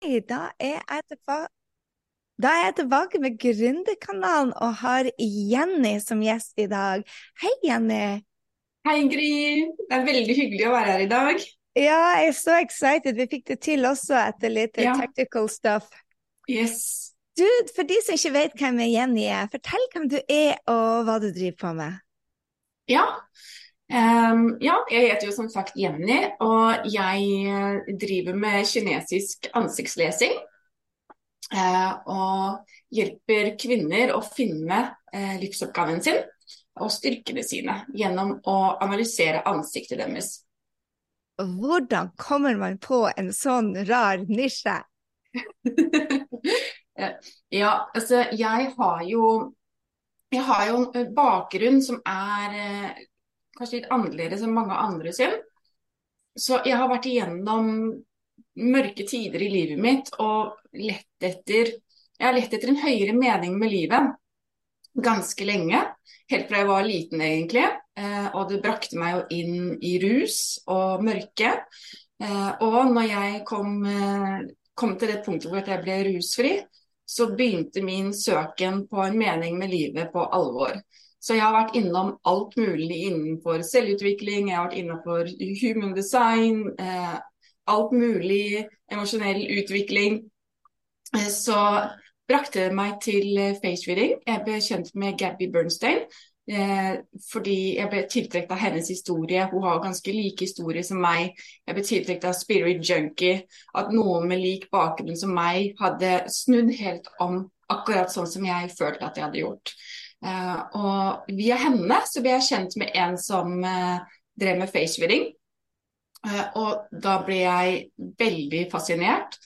da er jeg tilbake. Da er jeg tilbake med Gründerkanalen og har Jenny som gjest i dag. Hei, Jenny. Hei, Gry. Det er veldig hyggelig å være her i dag. Ja, jeg er så excited. Vi fikk det til også etter litt ja. tactical stuff. Yes. Du, for de som ikke vet hvem Jenny er, fortell hvem du er og hva du driver på med. Ja, Um, ja, jeg heter jo som sagt Jenny, og jeg eh, driver med kinesisk ansiktslesing. Uh, og hjelper kvinner å finne uh, livsoppgaven sin og styrkene sine gjennom å analysere ansiktet deres. Hvordan kommer man på en sånn rar nisje? ja, altså jeg har jo jeg har jo en bakgrunn som er kanskje litt annerledes enn mange andre sin. Så jeg har vært igjennom mørke tider i livet mitt og lett etter Jeg har lett etter en høyere mening med livet ganske lenge. Helt fra jeg var liten, egentlig. Eh, og det brakte meg jo inn i rus og mørke. Eh, og når jeg kom, eh, kom til det punktet hvor jeg ble rusfri, så begynte min søken på en mening med livet på alvor. Så jeg har vært innom alt mulig innenfor selvutvikling, jeg har vært innenfor human design, eh, alt mulig emosjonell utvikling. Eh, så brakte det meg til eh, face reading. Jeg ble kjent med Gabby Bernstein. Eh, fordi jeg ble tiltrukket av hennes historie. Hun har ganske like historie som meg. Jeg ble tiltrukket av Spirit Junkie. At noen med lik bakgrunn som meg hadde snudd helt om akkurat sånn som jeg følte at jeg hadde gjort. Uh, og via henne så ble jeg kjent med en som uh, drev med facereading. Uh, og da ble jeg veldig fascinert,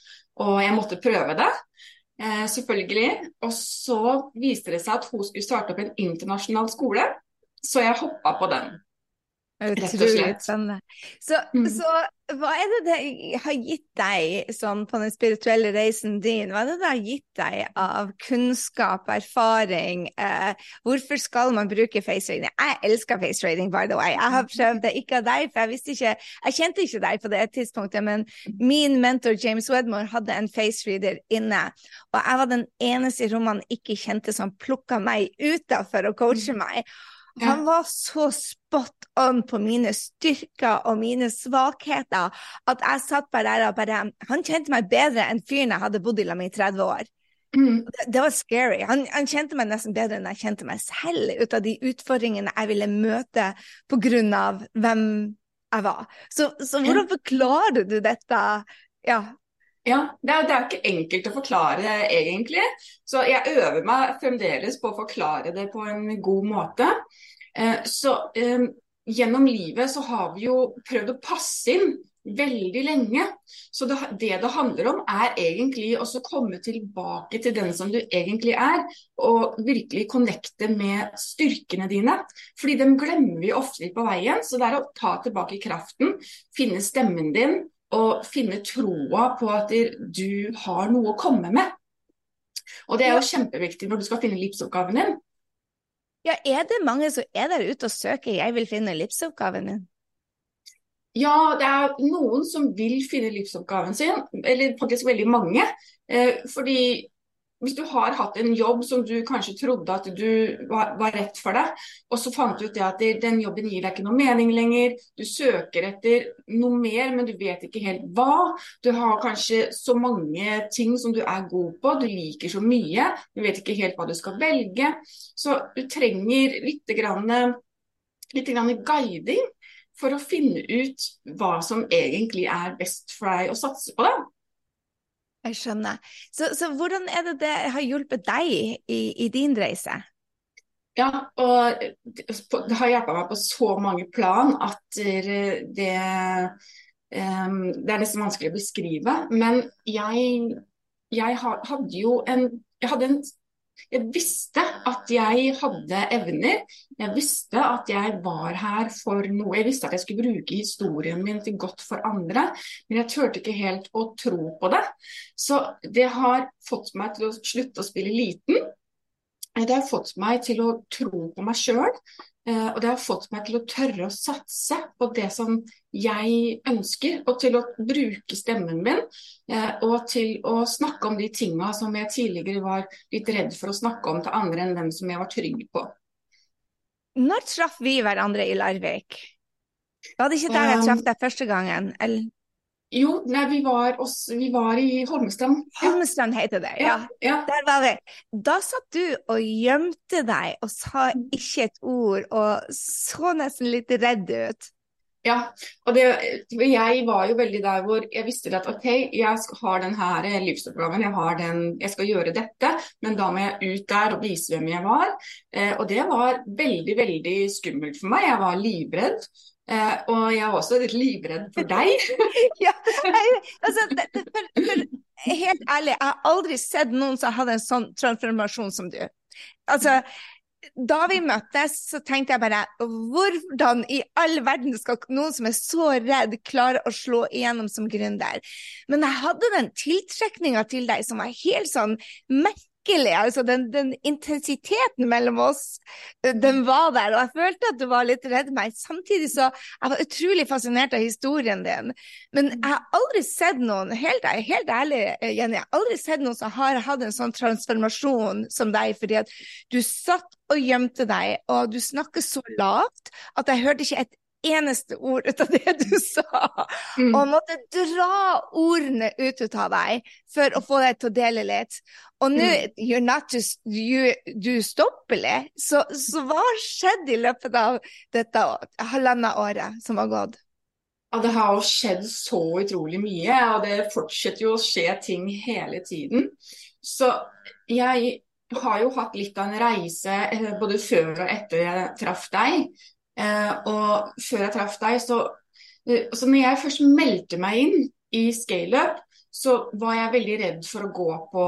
og jeg måtte prøve det. selvfølgelig. Og så viste det seg at hun skulle starte opp en internasjonal skole, så jeg hoppa på den. Utrolig spennende. Så, mm. så, hva er det det har gitt deg sånn på den spirituelle reisen din? Hva er det det har gitt deg av kunnskap, erfaring? Eh, hvorfor skal man bruke face rating? Jeg elsker face rating, by the way. Jeg har prøvd det, ikke av deg, for jeg visste ikke Jeg kjente ikke deg på det tidspunktet, men min mentor James Wedmore hadde en face reader inne, og jeg var den eneste i rommet han ikke kjente som plukka meg ut og coache mm. meg. Han var så spot on på mine styrker og mine svakheter at jeg satt bare der og bare Han kjente meg bedre enn fyren jeg hadde bodd i lag med i 30 år. Mm. Det, det, var scary. Han, han, kjente meg nesten bedre enn jeg kjente meg selv, ut av de utfordringene jeg ville møte på grunn av hvem jeg var. Så, så hvordan forklarer du dette? Ja, ja, det er, det er, ikke enkelt å forklare egentlig. Så jeg øver meg fremdeles på å forklare det på en god måte. Eh, så eh, gjennom livet så har vi jo prøvd å passe inn veldig lenge. Så det, det, det handler om er egentlig å komme tilbake til den som du egentlig er, og virkelig connecte med styrkene dine. Fordi dem glemmer vi ofte litt på veien. Så det er å ta tilbake kraften, finne stemmen din og finne troa på at du har noe å komme med. Og det er jo kjempeviktig når du skal finne livsoppgaven din. Ja, er det mange som er der ute og søker 'jeg vil finne livsoppgaven min'? Ja, det er noen som vil finne livsoppgaven sin, eller faktisk veldig mange. Eh, fordi hvis du har hatt en jobb som du kanskje trodde at du var, var rett for deg, og så fant du ut at den jobben gir deg ikke noe mening lenger, du søker etter noe mer, men du vet ikke helt hva. Du har kanskje så mange ting som du er god på, du liker så mye, du vet ikke helt hva du skal velge. Så du trenger litt, grann, litt grann guiding for å finne ut hva som egentlig er best for deg å satse på. det. Jeg skjønner. Så, så, hvordan er det det har hjulpet deg i, i din reise? Ja, og det har hjulpet meg på så mange plan at det, det er nesten vanskelig å beskrive. Men jeg, jeg hadde jo en, jeg hadde en jeg visste at jeg hadde evner. Jeg visste at jeg var her for noe. Jeg visste at jeg skulle bruke historien min til godt for andre, men jeg turte ikke helt å tro på det. Så det har fått meg til å slutte å spille liten. Det har fått meg til å tro på meg sjøl. Eh, og det har fått meg til å tørre å satse på det som jeg ønsker, og til å bruke stemmen min. Eh, og til å snakke om de tinga som jeg tidligere var litt redd for å snakke om til andre enn dem som jeg var trygg på. Når traff vi hverandre i Larvik? Var det ikke der jeg traff deg første gangen? Eller? Jo, nei, vi var, oss, vi var i Holmestrand. Holmestrand heter det, ja. ja. Der var vi. Da satt du og gjemte deg og sa ikke et ord og så nesten litt redd ut. Ja, og det, jeg var jo veldig der hvor jeg visste at OK, jeg har denne livsoppgaven, jeg, har den, jeg skal gjøre dette, men da må jeg ut der og vise hvem jeg var. Eh, og det var veldig, veldig skummelt for meg. Jeg var livredd. Eh, og jeg er også litt livredd for deg. ja, jeg, altså, det, for, for, helt ærlig, jeg har aldri sett noen som hadde en sånn transformasjon som du. Altså, da vi møttes, så tenkte jeg bare hvordan i all verden skal noen som er så redd, klare å slå igjennom som gründer? Men jeg hadde den tiltrekninga til deg som var helt sånn merkelig virkelig altså den, den, intensiteten mellom oss, eh, den var der. Og jeg følte at du var litt redd meg. Samtidig så jeg var utrolig fascinert av historien din. Men jeg har aldri sett noen, helt, helt ærlig eh, Jenny, jeg har aldri sett noen som har hatt en sånn transformasjon som deg. Fordi at du satt og gjemte deg, og du snakker så lavt at jeg hørte ikke et eneste ord ut av det du sa. Mm. Og måtte dra ordene ut av deg for å få deg til å dele litt. Og nå mm. you're not just you, du stoppelig. Så, så hva har skjedd i løpet av dette halvannet året som har gått? Ja, Det har jo skjedd så utrolig mye, og det fortsetter jo å skje ting hele tiden. Så jeg har jo hatt litt av en reise eh, både før og etter jeg traff deg. Eh, og før jeg traff deg, så, eh, så når jeg først meldte meg inn i scaleup, så var jeg veldig redd for å gå på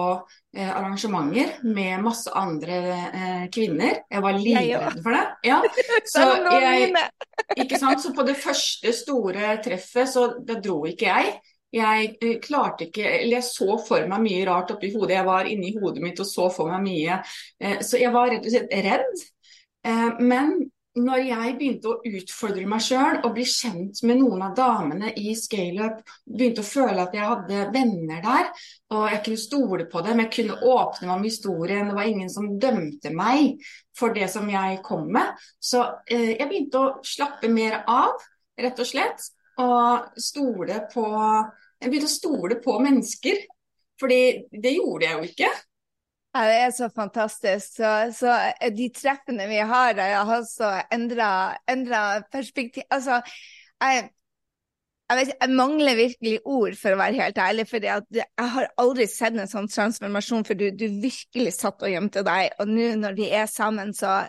eh, arrangementer med masse andre eh, kvinner. Jeg var livredd for det. Ja. Så, jeg, ikke sant? så på det første store treffet, så da dro ikke jeg. Jeg eh, klarte ikke Eller jeg så for meg mye rart oppi hodet. Jeg var inni hodet mitt og så for meg mye. Eh, så jeg var rett og slett redd. Men når jeg begynte å utfordre meg sjøl og bli kjent med noen av damene i scaleup, begynte å føle at jeg hadde venner der, og jeg kunne stole på dem, jeg kunne åpne meg om historien, det var ingen som dømte meg for det som jeg kom med. Så eh, jeg begynte å slappe mer av, rett og slett, og stole på Jeg begynte å stole på mennesker, fordi det gjorde jeg jo ikke. Ja, det er så fantastisk. Så, så eh, de treffene vi har, har også endra perspektiv Altså, jeg, jeg, vet, jeg, mangler virkelig ord, for å være helt ærlig. For jeg har aldri sett en sånn transformasjon, for du, du virkelig satt og gjemte deg. Og nå når vi er sammen, så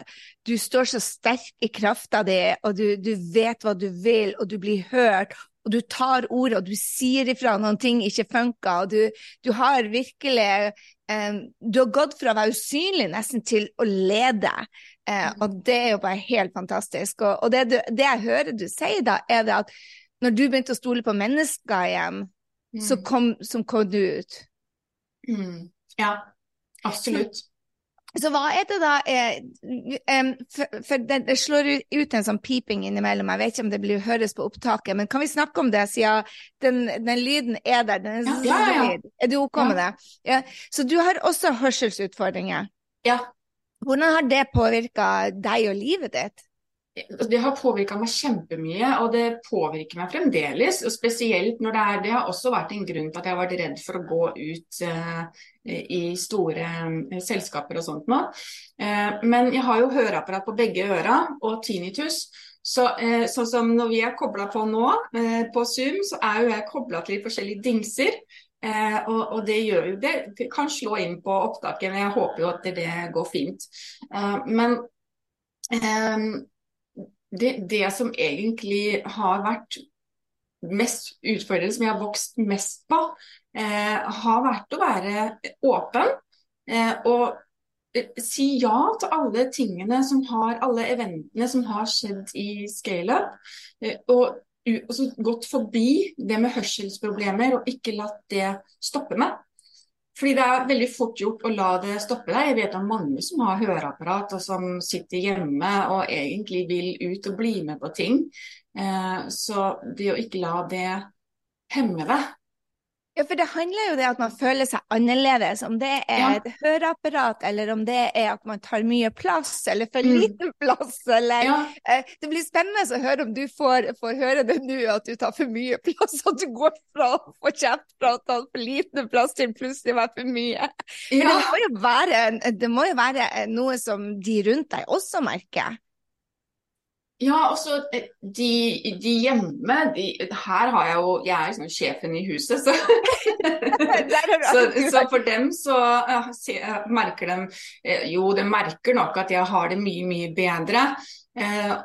du står så sterk i krafta di, og du, du vet hva du vil, og du blir hørt og du tar ordet, og du sier ifra noen ting ikke funker, og du, du har virkelig um, Du har gått fra å være usynlig nesten til å lede, uh, og det er jo bare helt fantastisk. Og, og det, du, det, jeg hører du sier da, er det at når du begynte å stole på mennesker igjen, mm. så kom, som kom du ut. Mm. Ja, absolutt. Så hva er det da eh, For, for det, det, slår ut en sånn piping innimellom. Jeg vet ikke om det blir høres på opptaket, men kan vi snakke om det siden den, den lyden er der? Den er, ja, ja, ja. er du OK med det? Ja. Så du har også hørselsutfordringer? Ja. Hvordan har det påvirka deg og livet ditt? Det har påvirka meg kjempemye, og det påvirker meg fremdeles. og Spesielt når det er Det har også vært en grunn til at jeg har vært redd for å gå ut uh, i store uh, selskaper og sånt nå. Uh, men jeg har jo høreapparat på begge øra og tinnitus. Så, sånn som når vi er kobla på nå, på Zoom, så er jo jeg kobla til forskjellige dingser. Og, og, det gjør jo det. det kan slå inn på opptaket, men jeg håper jo at det går fint. men det, det, som egentlig har vært mest utfordrende, som jeg har vokst mest på, eh, har vært å være åpen. Eh, og eh, si ja til alle tingene som har, alle eventene som har skjedd i scaleup. Eh, og, og gått forbi det med hørselsproblemer og ikke latt det stoppe meg. Fordi det er veldig fort gjort å la det stoppe deg. Jeg vet om mange som har høreapparat og som sitter hjemme og egentlig vil ut og bli med på ting. Eh, så det å ikke la det hemme deg, ja, for det handler jo om at man føler seg annerledes. Om det er ja. et høreapparat, eller om det er at man tar mye plass, eller for mm. lite plass, eller ja. eh, Det blir spennende å høre om du får, får høre det nå, at du tar for mye plass. At du går fra å få kjeft fra å ta for lite plass til plutselig å være for mye. Men ja. det, må være, det må jo være noe som de rundt deg også merker. Ja, altså de, de hjemme de, Her har jeg jo Jeg er liksom sjefen i huset, så så, så, for dem så uh, se, merker de Jo, de merker nok at jeg har det mye, mye bedre.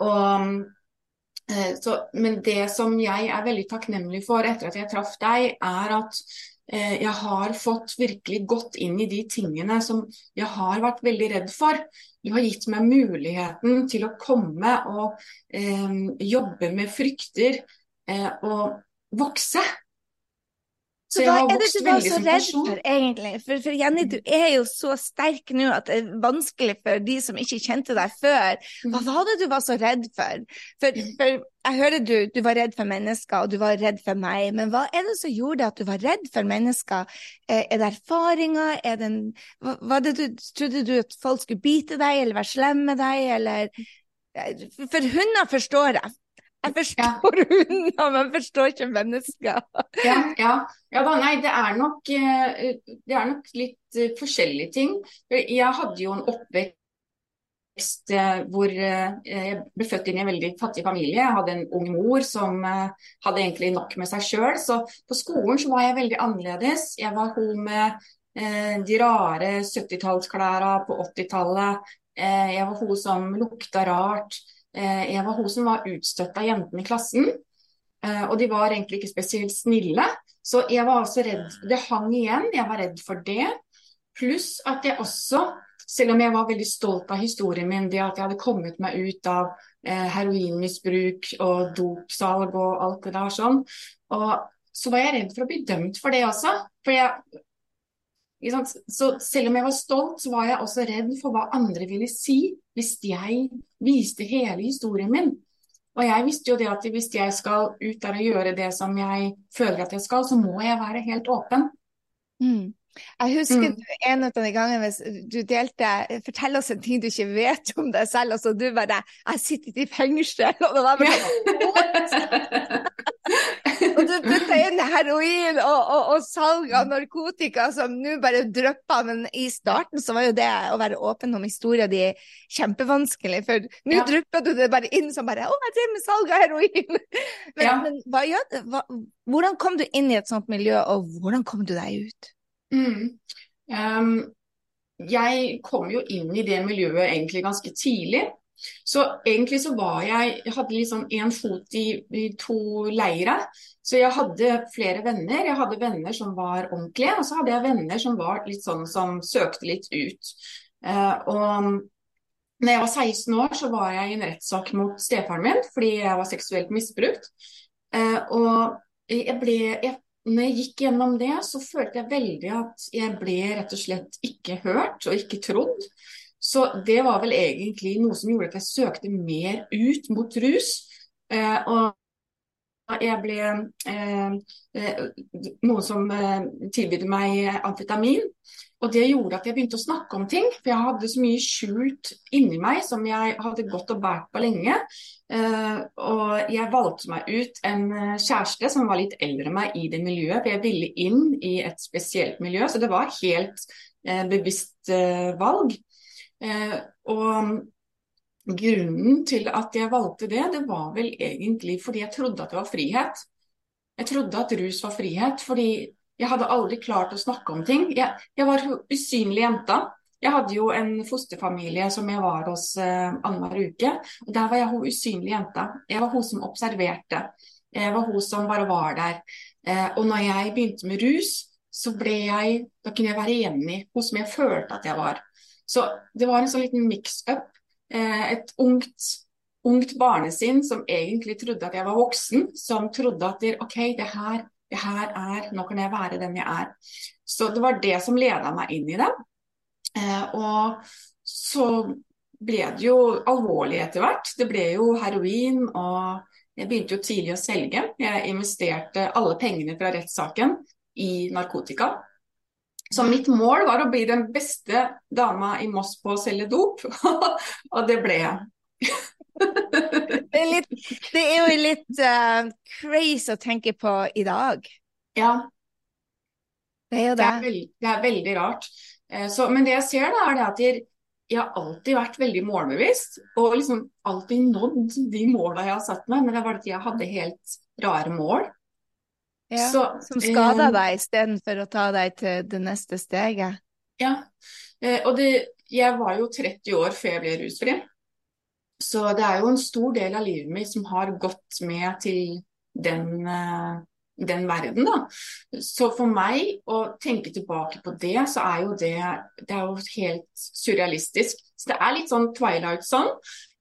Og, så, men det som jeg er veldig takknemlig for etter at jeg traff deg, er at jeg har fått virkelig gått inn i de tingene som jeg har vært veldig redd for. Du har gitt meg muligheten til å komme og eh, jobbe med frykter eh, og vokse. Så, så hva er det du var så redd for, egentlig? For, for, Jenny, du er jo så sterk nå at det er vanskelig for de som ikke kjente deg før. Hva mm. var det du var så redd for? For, mm. for jeg hører du, du var redd for mennesker, og du var redd for meg. Men hva er det som gjorde at du var redd for mennesker? Er, er det erfaringer? Er det en, hva, det du, trodde du at folk skulle bite deg, eller være slemme med deg, eller For hunder forstår jeg. Jeg forstår ja. hunder, men forstår ikke mennesker. ja, ja. ja da, nei, det er, nok, eh, det er nok litt eh, forskjellige ting. Jeg hadde jo en oppvekst eh, hvor jeg ble født inn i en veldig fattig familie. Jeg hadde en ung mor som hadde egentlig nok med seg sjøl. Så på skolen så var jeg veldig annerledes. Jeg var hun med de rare 70-tallsklærne på 80-tallet. Jeg var hun som lukta rart. Eh, jeg var hun som var utstøtt av jentene i klassen. Eh, og de var egentlig ikke spesielt snille. Så jeg var også redd Det hang igjen, jeg var redd for det. Pluss at jeg også, selv om jeg var veldig stolt av historien min, det at jeg hadde kommet meg ut av eh, heroinmisbruk og dopsalg og alt det der sånn, og så var jeg redd for å bli dømt for det også. For jeg, så selv om jeg var stolt, så var jeg også redd for hva andre ville si hvis jeg viste hele historien min. Og jeg visste jo det at hvis jeg skal ut der og gjøre det som jeg føler at jeg skal, så må jeg være helt åpen. Mm. Jeg husker mm. en av de gangene du delte Fortell oss en ting du ikke vet om deg selv. Altså, du bare 'Jeg sitter i fengsel', og det var bare sånn Og du putta inn heroin og, og, og, salg av narkotika som nå bare drypper. Men i starten så var jo det å være åpen om historien din kjempevanskelig. For nå ja. drypper du det bare inn som bare 'Å, jeg driver med salg av heroin'. Men, ja. men hva gjør? Hva, hvordan kom du inn i et sånt miljø, og hvordan kom du deg ut? Mm. Um, jeg kom jo inn i det miljøet egentlig ganske tidlig. Så egentlig så var jeg Jeg hadde liksom én fot i, i to leirer. Så jeg hadde flere venner. Jeg hadde venner som var ordentlige, og så hadde jeg venner som var litt sånn som søkte litt ut. Uh, og når jeg var 16 år, så var jeg i en rettssak mot stefaren min fordi jeg var seksuelt misbrukt. Uh, og jeg ble, jeg når jeg gikk gjennom det, så følte jeg veldig at jeg ble rett og slett ikke hørt og ikke trodd. Så det var vel egentlig noe som gjorde at jeg søkte mer ut mot rus. Eh, og jeg ble eh, eh, noen som eh, tilbød meg amfetamin. Og det gjorde at jeg begynte å snakke om ting. For jeg hadde så mye skjult inni meg som jeg hadde gått og båret på lenge. Eh, og jeg valgte meg ut en eh, kjæreste som var litt eldre enn meg i det miljøet. For jeg ville inn i et spesielt miljø, så det var helt eh, bevisst valg. Og grunnen til at jeg valgte det, det var vel egentlig fordi jeg trodde at det var frihet. Jeg trodde at rus var frihet. fordi jeg hadde aldri klart å snakke om ting. Jeg, jeg var usynlig jenta. Jeg hadde jo en fosterfamilie som jeg var hos eh, annenhver uke. og Der var jeg hun usynlige jenta. Jeg var hun som observerte. Jeg var hun som bare var der. Eh, og når jeg begynte med rus, så ble jeg Da kunne jeg være enig hun som jeg følte at jeg var. Så det var en sånn liten mix-up. Uh, et ungt, ungt barnesinn som egentlig trodde at jeg var voksen, som trodde at OK, det her Det her er Nå kan jeg være den jeg er. Så det var det som leda meg inn i det. Eh, og så ble det jo alvorlig etter hvert. Det ble jo heroin, og jeg begynte jo tidlig å selge. Jeg investerte alle pengene fra rettssaken i narkotika. Så mitt mål var å bli den beste dama i Moss på å selge dop, og det ble jeg. det, er litt, det, er jo litt uh, crazy å tenke på i dag. Ja. Det er jo det. Det er, veld, det er veldig rart. Uh, så, men det jeg ser, da, er at jeg, jeg har alltid vært veldig målbevisst. Og liksom alltid nådd de måla jeg har satt meg, men det var at jeg hadde helt rare mål. Ja, så, som skader eh, deg istedenfor å ta deg til det neste steget? Ja, og det, jeg var jo 30 år før jeg ble rusfri. Så det er jo en stor del av livet mitt som har gått med til den, eh, den verden, da. Så for meg å tenke tilbake på det, så er jo det Det er jo helt surrealistisk. Så det er litt sånn Twilight sånn.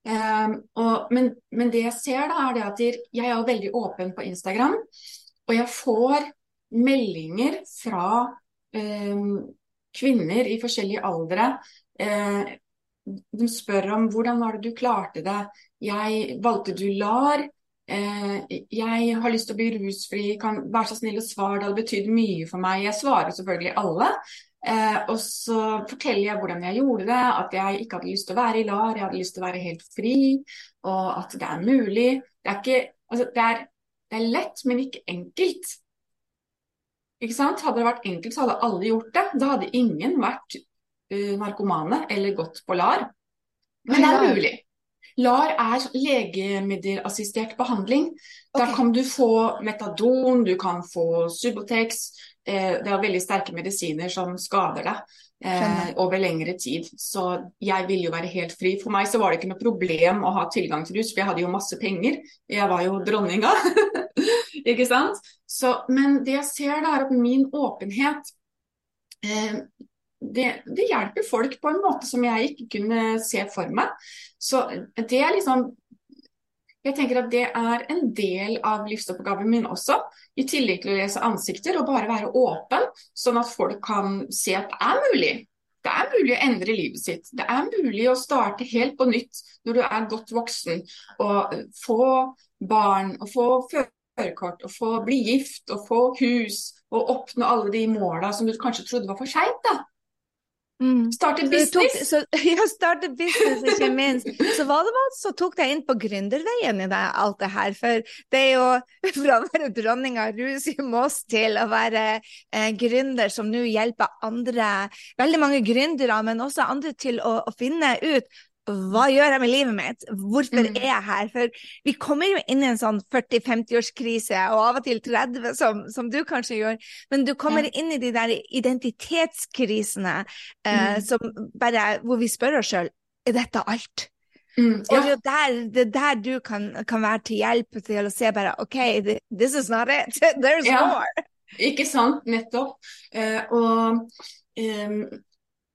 Eh, og, men, men, det jeg ser, da, er det at jeg er jo veldig åpen på Instagram. Og jeg får meldinger fra eh, kvinner i forskjellige aldre. Eh, de spør om hvordan var det du klarte det. Jeg valgte du LAR. Eh, jeg har lyst til å bli rusfri, kan være så snill å svare, det hadde betydd mye for meg. Jeg svarer selvfølgelig alle. Eh, og så forteller jeg hvordan jeg gjorde det, at jeg ikke hadde lyst til å være i LAR, jeg hadde lyst til å være helt fri, og at det er mulig. Det er, ikke, altså, det er, det er lett, men ikke enkelt. Ikke sant? Hadde det vært enkelt, så hadde alle gjort det. Da hadde ingen vært uh, narkomane eller gått på LAR. Men det er mulig. LAR er legemiddelassistert behandling. Okay. Da kan du få metadon, du kan få Subotex. Eh, det er veldig sterke medisiner som skader deg eh, over lengre tid. Så jeg vil jo være helt fri. For meg så var det ikke noe problem å ha tilgang til rus, for jeg hadde jo masse penger. Jeg var jo dronninga. ikke sant? Så, men det jeg ser da, er at min åpenhet eh, det, det, hjelper folk på en måte som jeg ikke kunne se for meg. Så det er liksom Jeg tenker at det er en del av livsoppgaven min også. I tillegg til å lese ansikter og bare være åpen, sånn at folk kan se at det er mulig. Det er mulig å endre livet sitt. Det er mulig å starte helt på nytt når du er godt voksen. Og få barn, og få førerkort, og få bli gift, og få hus. Og oppnå alle de måla som du kanskje trodde var for seint. Mm. Starte business. Tok, så, ja, starte business, ikke minst. Så hva det var så tok deg inn på gründerveien i det, alt det her? For det er jo fra å være dronning av rus i Moss til å være eh, gründer som nå hjelper andre, veldig mange gründere, men også andre til å, å finne ut hva gjør jeg med livet mitt? Hvorfor mm. er jeg her? For vi kommer jo inn i en sånn 40-50-årskrise, og av og til 30, som, som, du kanskje gjør. Men du kommer inn i de der identitetskrisene eh, mm. som bare, hvor vi spør oss sjøl er dette alt. Mm, ja. Og det er der, det er der du kan, kan, være til hjelp til å se bare OK, this is not it. There's ja. more. Ikke sant. Nettopp. Uh, og um,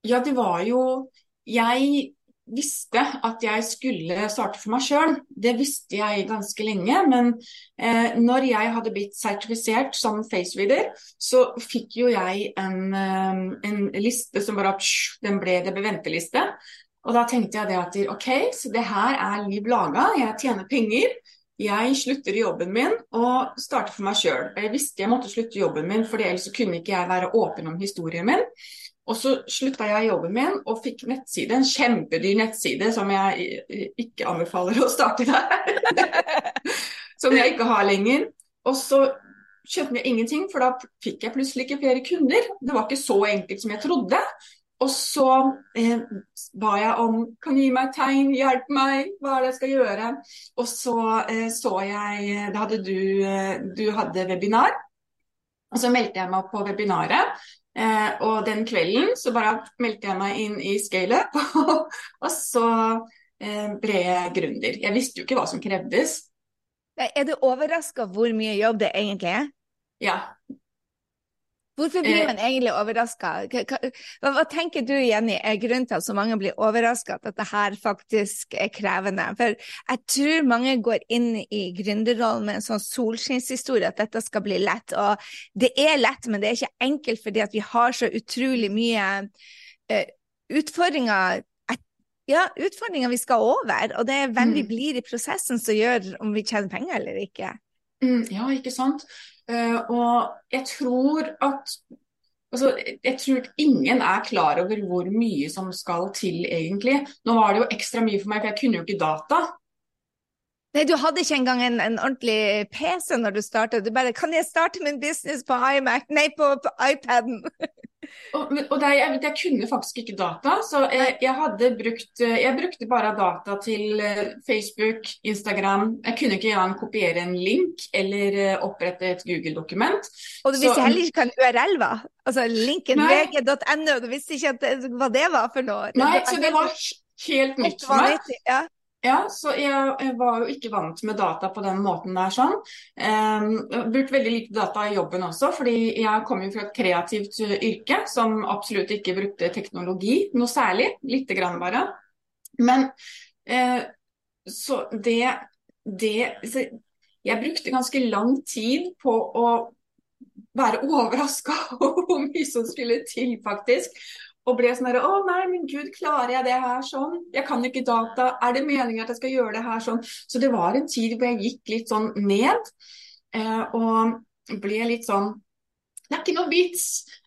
ja, det var jo Jeg visste at jeg skulle starte for meg sjøl. Det visste jeg ganske lenge. Men eh, når jeg hadde blitt sertifisert som facereader, så fikk jo jeg en, eh, en liste som bare den ble, Det ble venteliste. Og da tenkte jeg det at OK, så det her er liv laga. Jeg tjener penger. Jeg slutter i jobben min og starter for meg sjøl. Jeg visste jeg måtte slutte i jobben min, for ellers kunne ikke jeg være åpen om historien min. Og så slutta jeg jobben min og fikk nettside, en kjempedyr nettside som jeg ikke anbefaler å starte der. som jeg ikke har lenger. Og så kjøpte jeg ingenting, for da fikk jeg plutselig ikke flere kunder. Det var ikke så enkelt som jeg trodde. Og så eh, ba jeg om kan du gi meg et tegn, hjelp meg, hva er det jeg skal gjøre? Og så eh, så jeg Da hadde du, eh, du hadde webinar. Og så meldte jeg meg opp på webinaret. Eh, og den kvelden så bare meldte jeg meg inn i scaleup, og så eh, ble jeg gründer. Jeg visste jo ikke hva som krevdes. Er du overraska hvor mye jobb det egentlig er? Ja. Hvorfor blir man egentlig overraska? Hva, hva, hva, tenker du, Jenny, er grunnen til at så mange blir overraska at dette her faktisk er krevende? For jeg tror mange går inn i gründerrollen med en sånn solskinnshistorie at dette skal bli lett. Og det er lett, men det er ikke enkelt fordi at vi har så utrolig mye uh, utfordringer ja, utfordringer vi skal over, og det er hvem vi mm. blir i prosessen som gjør om vi tjener penger eller ikke. Mm, ja, ikke sant. Uh, og jeg tror at altså, jeg tror ingen er klar over hvor mye som skal til, egentlig. Nå var det jo ekstra mye for meg, for jeg kunne jo ikke data. Nei, du hadde ikke engang en, en ordentlig PC når du starta. Du bare 'Kan jeg starte min business på iMac?' Nei, på, på iPaden. Og, og der, jeg, jeg, kunne faktisk ikke data, så jeg, jeg, brukt Jeg brukte bare data til eh, Facebook, Instagram. Jeg kunne ikke engang kopiere en link eller eh, opprette et Google-dokument. Og du visste så, heller ikke hva en URL var? Altså linken vg.no, du visste ikke det, hva det var for noe? Nei, så det var helt nytt for meg. Ja. Ja, så jeg, jeg, var jo ikke vant med data på den måten der sånn. Um, jeg har brukt veldig lite data i jobben også, fordi jeg kom jo fra et kreativt yrke som absolutt ikke brukte teknologi noe særlig. Lite grann bare. Men uh, så det, det så Jeg brukte ganske lang tid på å være overraska over hvor mye som skulle til, faktisk. Og ble sånn herre Å nei, min gud, klarer jeg det her sånn? Jeg kan ikke data. Er det meningen at jeg skal gjøre det her sånn? Så det var en tid hvor jeg gikk litt sånn ned. Eh, og ble litt sånn Det er ikke noe vits.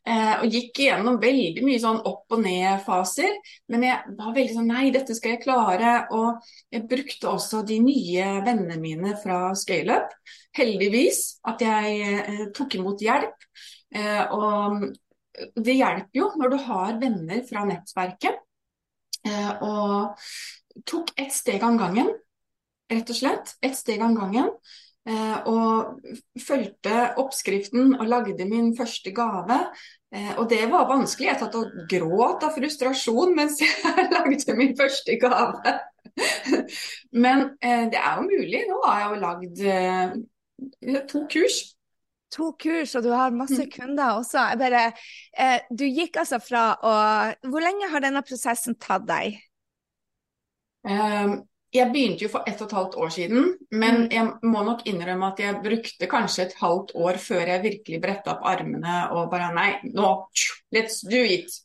Eh, og gikk igjennom veldig mye sånn opp og ned-faser. Men jeg var veldig sånn Nei, dette skal jeg klare. Og jeg brukte også de nye vennene mine fra Scaleup. Heldigvis at jeg eh, tok imot hjelp. Eh, og det hjelper jo når du har venner fra nettverket. Eh, og tok ett steg av gangen, rett og slett. Ett steg av gangen. Eh, og fulgte oppskriften og lagde min første gave. Eh, og det var vanskelig. Jeg satt og gråt av frustrasjon mens jeg lagde min første gave. Men det er jo mulig. Nå har jeg jo lagd to kurs to kurs, og du har masse mm. kunder også. Bare, eh, du gikk altså fra å Hvor lenge har denne prosessen tatt deg? Um, jeg begynte jo for ett og et halvt år siden, men mm. jeg må nok innrømme at jeg brukte kanskje et halvt år før jeg virkelig bretta opp armene og bare nei, nå, let's do it.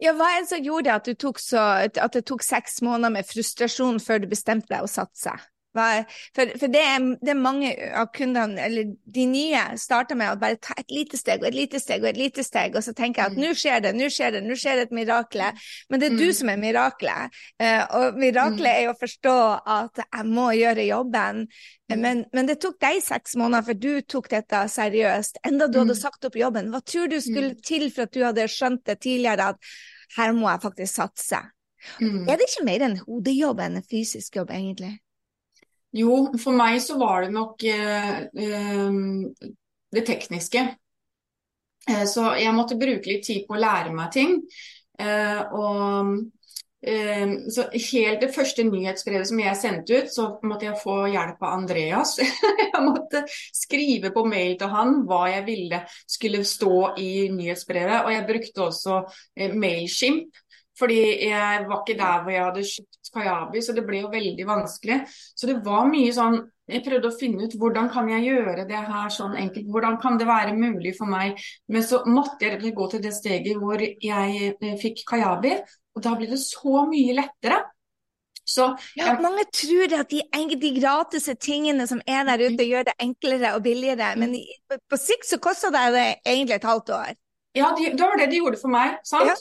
Ja, hva er det som gjorde at, så, at det tok seks måneder med frustrasjon før du bestemte deg å satse? For, for det, er, det, er, mange av kundene, eller de nye, starter med å bare ta et lite steg og et lite steg og et lite steg, og så tenker jeg at mm. nå skjer det, nå skjer det, nå skjer det et mirakel. Men det er mm. du som er miraklet. Uh, og miraklet mm. er å forstå at jeg må gjøre jobben. Mm. Men, men, det tok deg seks måneder, for du tok dette seriøst. Enda du hadde mm. sagt opp jobben. Hva tror du skulle mm. til for at du hadde skjønt det tidligere, at her må jeg faktisk satse? Er det ikke mer en hodejobb enn en fysisk jobb, egentlig? Jo, for meg så var det nok eh, eh, det tekniske. Eh, så jeg måtte bruke litt tid på å lære meg ting. Eh, og eh, så helt det første nyhetsbrevet som jeg sendte ut, så måtte jeg få hjelp av Andreas. jeg måtte skrive på mail til han hva jeg ville skulle stå i nyhetsbrevet. Og jeg brukte også Mailchimp Mailshimp fordi jeg var ikke der hvor jeg hadde kjøpt Kajabi, så det ble jo veldig vanskelig. Så det var mye sånn Jeg prøvde å finne ut hvordan kan jeg gjøre det her sånn enkelt. Hvordan kan det være mulig for meg. Men så måtte jeg gå til det steget hvor jeg eh, fikk Kajabi, og da ble det så mye lettere. Så, ja, mange tror at de, de gratis tingene som er der ute, gjør det enklere og billigere, men på sikt så koster det egentlig et halvt år. Ja, det var det de gjorde for meg. sant? Ja.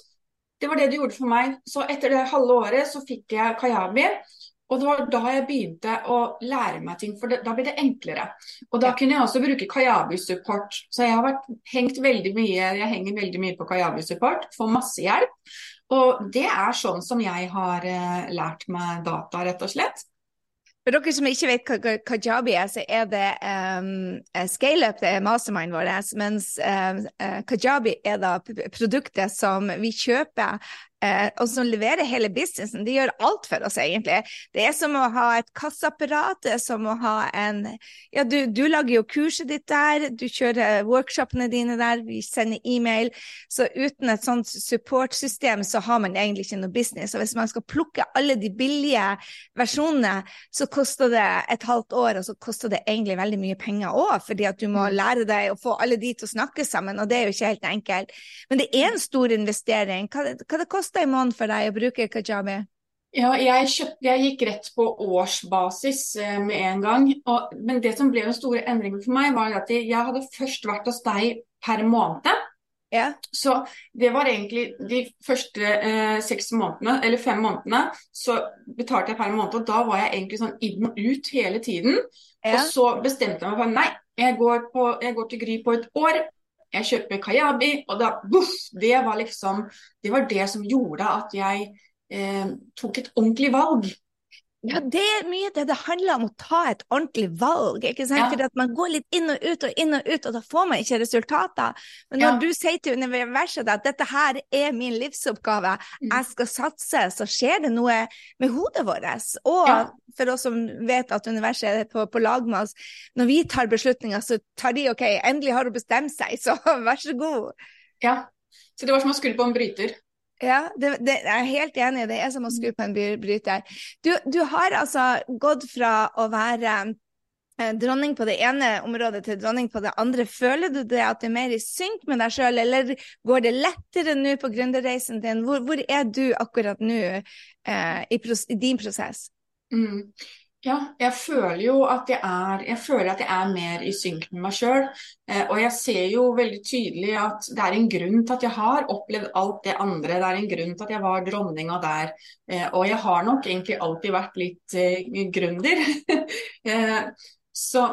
Det var det de gjorde for meg. Så etter det halve året så fikk jeg Kayabi, Og det var da jeg begynte å lære meg ting, for det, da ble det enklere. Og da kunne jeg også bruke Kajabi-support. Så jeg har vært, hengt veldig mye, jeg henger veldig mye på Kajabi-support, får masse hjelp. Og det er sånn som jeg har uh, lært meg data, rett og slett. For dere som ikke vet hva Kajabi er, så er det um, ScaleUp, det er mastermind vår, mens um, Kajabi er da produktet som vi kjøper eh, og som leverer hele businessen. De gjør alt for oss, egentlig. Det er som å ha et kasseapparat, det er som å ha en Ja, du, du lager jo kurset ditt der, du kjører workshopene dine der, vi sender e-mail. Så uten et sånt supportsystem så har man egentlig ikke noe business. Og hvis man skal plukke alle de billige versjonene, så koster det et halvt år, og så koster det egentlig veldig mye penger òg, fordi at du må mm. lære deg å få alle de til å snakke sammen, og det er jo ikke helt enkelt. Men det er en stor investering. Hva, hva det koster i måneden for deg å bruke Kajabi? Ja, jeg, kjøpte, jeg, gikk rett på årsbasis eh, med en gang. Og, men det som ble den store endringen for meg, var at jeg hadde først vært hos deg per måned. Ja. Så det var egentlig de første eh, seks månedene, eller fem månedene, så betalte jeg per måned. Og da var jeg egentlig sånn inn og ut hele tiden. Ja. Og så bestemte jeg meg for nei, jeg går, på, jeg går til Gry på et år. Jeg kjøper kajabi, og da voff! det var liksom Det var det som gjorde at jeg eh, tok et ordentlig valg. Ja, det er mye det det handler om å ta et ordentlig valg. ikke sant? Ja. For at Man går litt inn og ut og inn og ut, og da får man ikke resultater. Men når ja. du sier til universet at dette her er min livsoppgave, mm. jeg skal satse, så skjer det noe med hodet vårt. Og ja. for oss som vet at universet er på, på, lag med oss, når vi tar beslutninger, så tar de OK, endelig har hun bestemt seg, så vær så god. Ja. Så det var som å skru på en bryter. Ja, det, det, jeg er helt enig. Det er som å skru på en bryter. Du, du har altså gått fra å være eh, dronning på det ene området til dronning på det andre. Føler du det at du er mer i synk med deg sjøl, eller går det lettere nå på gründerreisen din? Hvor, hvor, er du akkurat nå eh, i, i, din prosess? Mm. Ja, jeg føler jo at jeg er, jeg at jeg er mer i synk med meg sjøl. Eh, og jeg ser jo veldig tydelig at det er en grunn til at jeg har opplevd alt det andre. Det er en grunn til at jeg var dronninga der. Eh, og jeg har nok egentlig alltid vært litt eh, gründer. så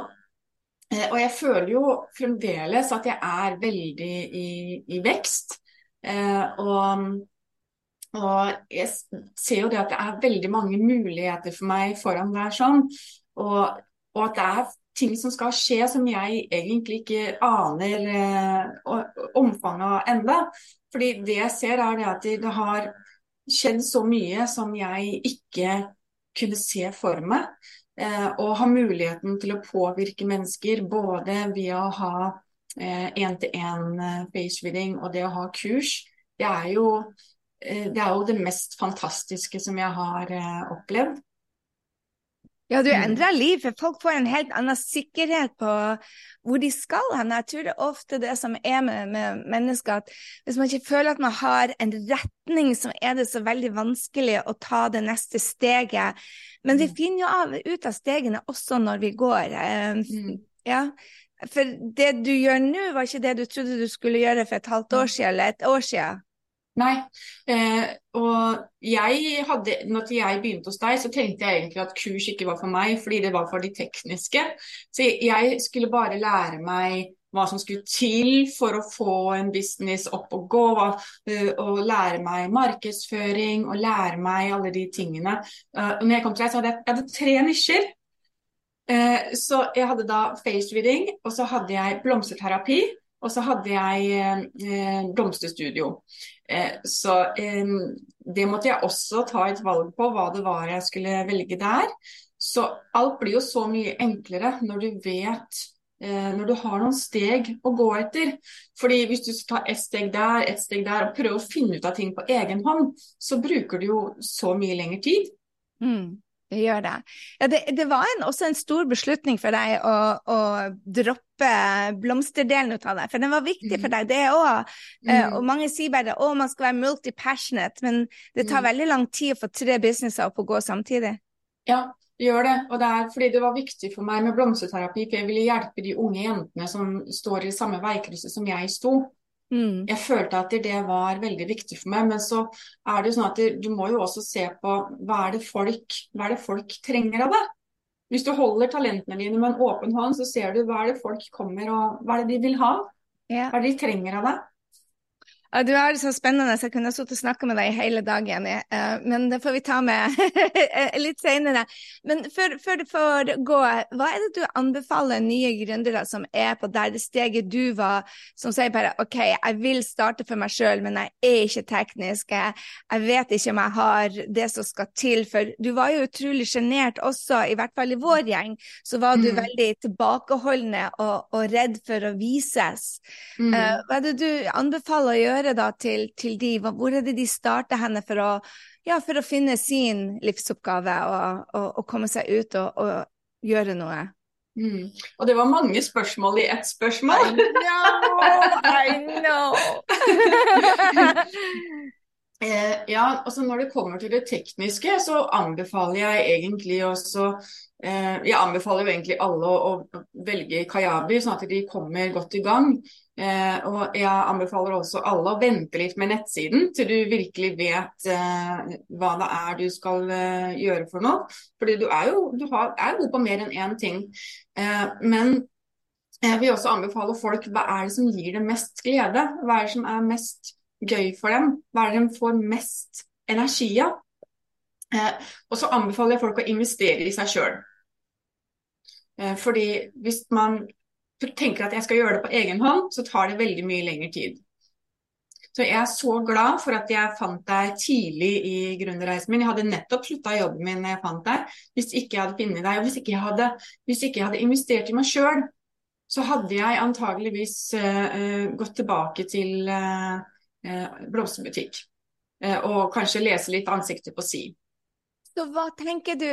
Og jeg føler jo fremdeles at jeg er veldig i, i vekst. Og og jeg ser jo det at det er veldig mange muligheter for meg foran hver sånn. Og, og, at det er ting som skal skje som jeg egentlig ikke aner eh, omfanget av enda. Fordi det jeg ser er det at det har skjedd så mye som jeg ikke kunne se for meg. Eh, og ha muligheten til å påvirke mennesker både via å ha én-til-én eh, eh, og det å ha kurs. Det er jo det er jo det mest fantastiske som jeg har eh, opplevd. Ja, du mm. endrer liv, for folk får en helt annen sikkerhet på hvor de skal hen. Jeg tror det er ofte det som er med, med, mennesker, at hvis man ikke føler at man har en retning, så er det så veldig vanskelig å ta det neste steget. Men vi mm. finner jo av, ut av stegene også når vi går. Eh, mm. Ja, for det du gjør nå, var ikke det du trodde du skulle gjøre for et halvt år siden eller et år siden? Nei. Eh, og jeg hadde, når jeg begynte hos deg, så tenkte jeg egentlig at kurs ikke var for meg, fordi det var for de tekniske. Så jeg skulle bare lære meg hva som skulle til for å få en business opp og gå. Uh, og lære meg markedsføring og lære meg alle de tingene. Og når jeg kom til deg, så hadde jeg, jeg hadde tre nisjer. Uh, så jeg hadde da face reading, og så hadde jeg blomsterterapi, og så hadde jeg blomsterstudio. Eh, så det måtte jeg også ta et valg på, hva det var jeg skulle velge der. Så alt blir jo så mye enklere når du vet eh, når du har noen steg å gå etter. Fordi hvis du tar ta ett steg der, ett steg der, og prøver å finne ut av ting på egen hånd, så bruker du jo så mye lengre tid. Mm. Det gjør det. Ja, det, det var en, også en stor beslutning for deg å, å droppe blomsterdelen ut av det, for den var viktig for mm. deg, det òg. Mm. Uh, og mange sier bare at man skal være multi-passionate, men det tar mm. veldig lang tid å få tre businesser opp og gå samtidig. Ja, det gjør det. Og det er fordi det var viktig for meg med blomsterterapi, for jeg ville hjelpe de unge jentene som står i samme veikrysset som jeg sto. Mm. Jeg følte at det var veldig viktig for meg. Men så er det jo sånn at du må jo også se på hva er det folk, hva er det folk trenger av deg. Hvis du holder talentene dine med en åpen hånd, så ser du hva er det folk kommer og hva er det de vil ha. Ja. Hva er det de trenger av deg. Ja, du har det så spennende, så jeg kunne sittet og snakka med deg hele dagen. Uh, men det får vi ta med litt senere. Men før, før, det får gå, hva er det du anbefaler nye gründere som er på der det steget du var, som sier bare OK, jeg vil starte for meg sjøl, men jeg er ikke teknisk. Jeg, jeg, vet ikke om jeg har det som skal til. For du var jo utrolig sjenert også, i hvert fall i vår gjeng. Så var du mm. veldig tilbakeholdende og, og, redd for å vises. Mm. Uh, hva er det du anbefaler å gjøre? Gjøre da til, til de? Hvor er det de starter henne for å, ja, for å finne sin livsoppgave og, og, og komme seg ut og, og gjøre noe? Mm. Og det var mange spørsmål i ett spørsmål. I know, I know. eh, ja, altså Når det kommer til det tekniske, så anbefaler jeg egentlig også eh, Jeg anbefaler jo egentlig alle å, å velge Kajabi, sånn at de kommer godt i gang. Eh, og jeg anbefaler også alle å vente litt med nettsiden til du virkelig vet eh, hva det er du skal eh, gjøre for noe. Fordi du er jo du har, er god på mer enn én ting. Eh, men jeg vil også anbefale folk hva er det som gir dem mest glede? Hva er det som er mest gøy for dem? Hva er det de får mest energi av? Eh, og så anbefaler jeg folk å investere i seg sjøl. Eh, fordi hvis man tenker at jeg skal gjøre det på egen hånd, så tar det veldig mye lengre tid. Så jeg er så glad for at jeg fant deg tidlig i gründerreisen min. Jeg hadde nettopp slutta jobben min da jeg fant deg. Hvis ikke jeg hadde funnet deg, og hvis ikke jeg hadde, ikke jeg hadde investert i meg sjøl, så hadde jeg antageligvis uh, gått tilbake til uh, uh, blomsterbutikk. og kanskje lese litt ansiktet på si. Så hva tenker du,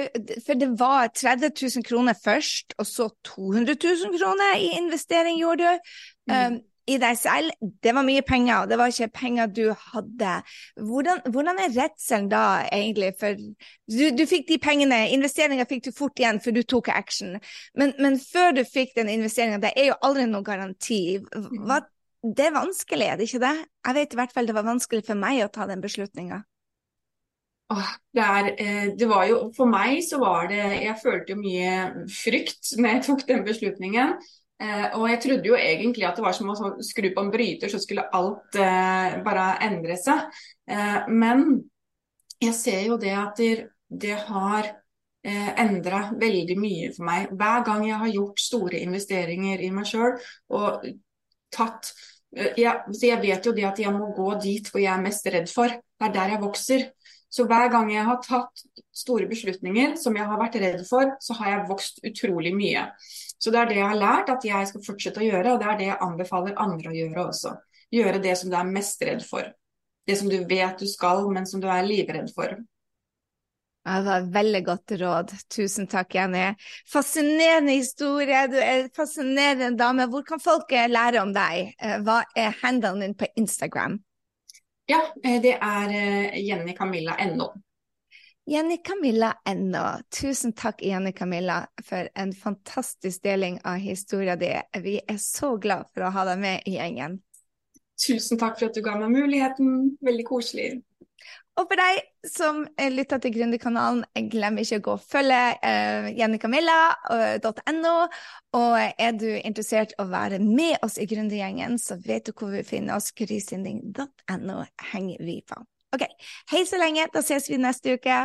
for det var 30 000 kroner først, og så 200 000 kroner i investering gjorde du. Mm. Um, i deg selv, det var mye penger, og det var ikke penger du hadde. Hvordan, hvordan er redselen da, egentlig? For du, du fikk de pengene, investeringa fikk du fort igjen, for du tok action. Men, men før du fikk den investeringa, det er jo aldri noen garanti. Hva, det er vanskelig, er det ikke det? Jeg vet i hvert fall det var vanskelig for meg å ta den beslutninga. Det, er, eh, det, var jo, For meg så var det Jeg følte jo mye frykt når jeg tok den beslutningen. Eh, og jeg trodde jo egentlig at det var som å skru på en bryter, så skulle alt eh, bare endre seg. men jeg ser jo det at det, har endra veldig mye for meg. Hver gang jeg har gjort store investeringer i meg sjøl og tatt jeg, jeg vet jo det at jeg må gå dit hvor jeg er mest redd for. Det er der jeg vokser. Så hver gang jeg har tatt store beslutninger som jeg har vært redd for, så har jeg vokst utrolig mye. Så det er det jeg har lært at jeg skal fortsette å gjøre, og det er det jeg anbefaler andre å gjøre også. Gjøre det som du er mest redd for. Det som du vet du skal, men som du er livredd for. Ja, det var et veldig godt råd. Tusen takk, Jenny. Fascinerende historie. Du er en fascinerende dame. Hvor kan folk lære om deg? Eh, hva er handelen din på Instagram? Ja, eh, det er eh, Jenny Camilla NO. Jenny Camilla NO. Tusen takk, Jenny Camilla, for en fantastisk deling av historien din. Vi er så glad for å ha deg med i gjengen. Tusen takk for at du ga meg muligheten. Veldig koselig. Og for deg som lytter til Gründerkanalen, glem ikke å gå og følge uh, jennecamilla.no. Og er du interessert i å være med oss i Gründergjengen, så vet du hvor vi finner oss. Grysynding.no henger vi på. OK, hei så lenge. Da ses vi neste uke.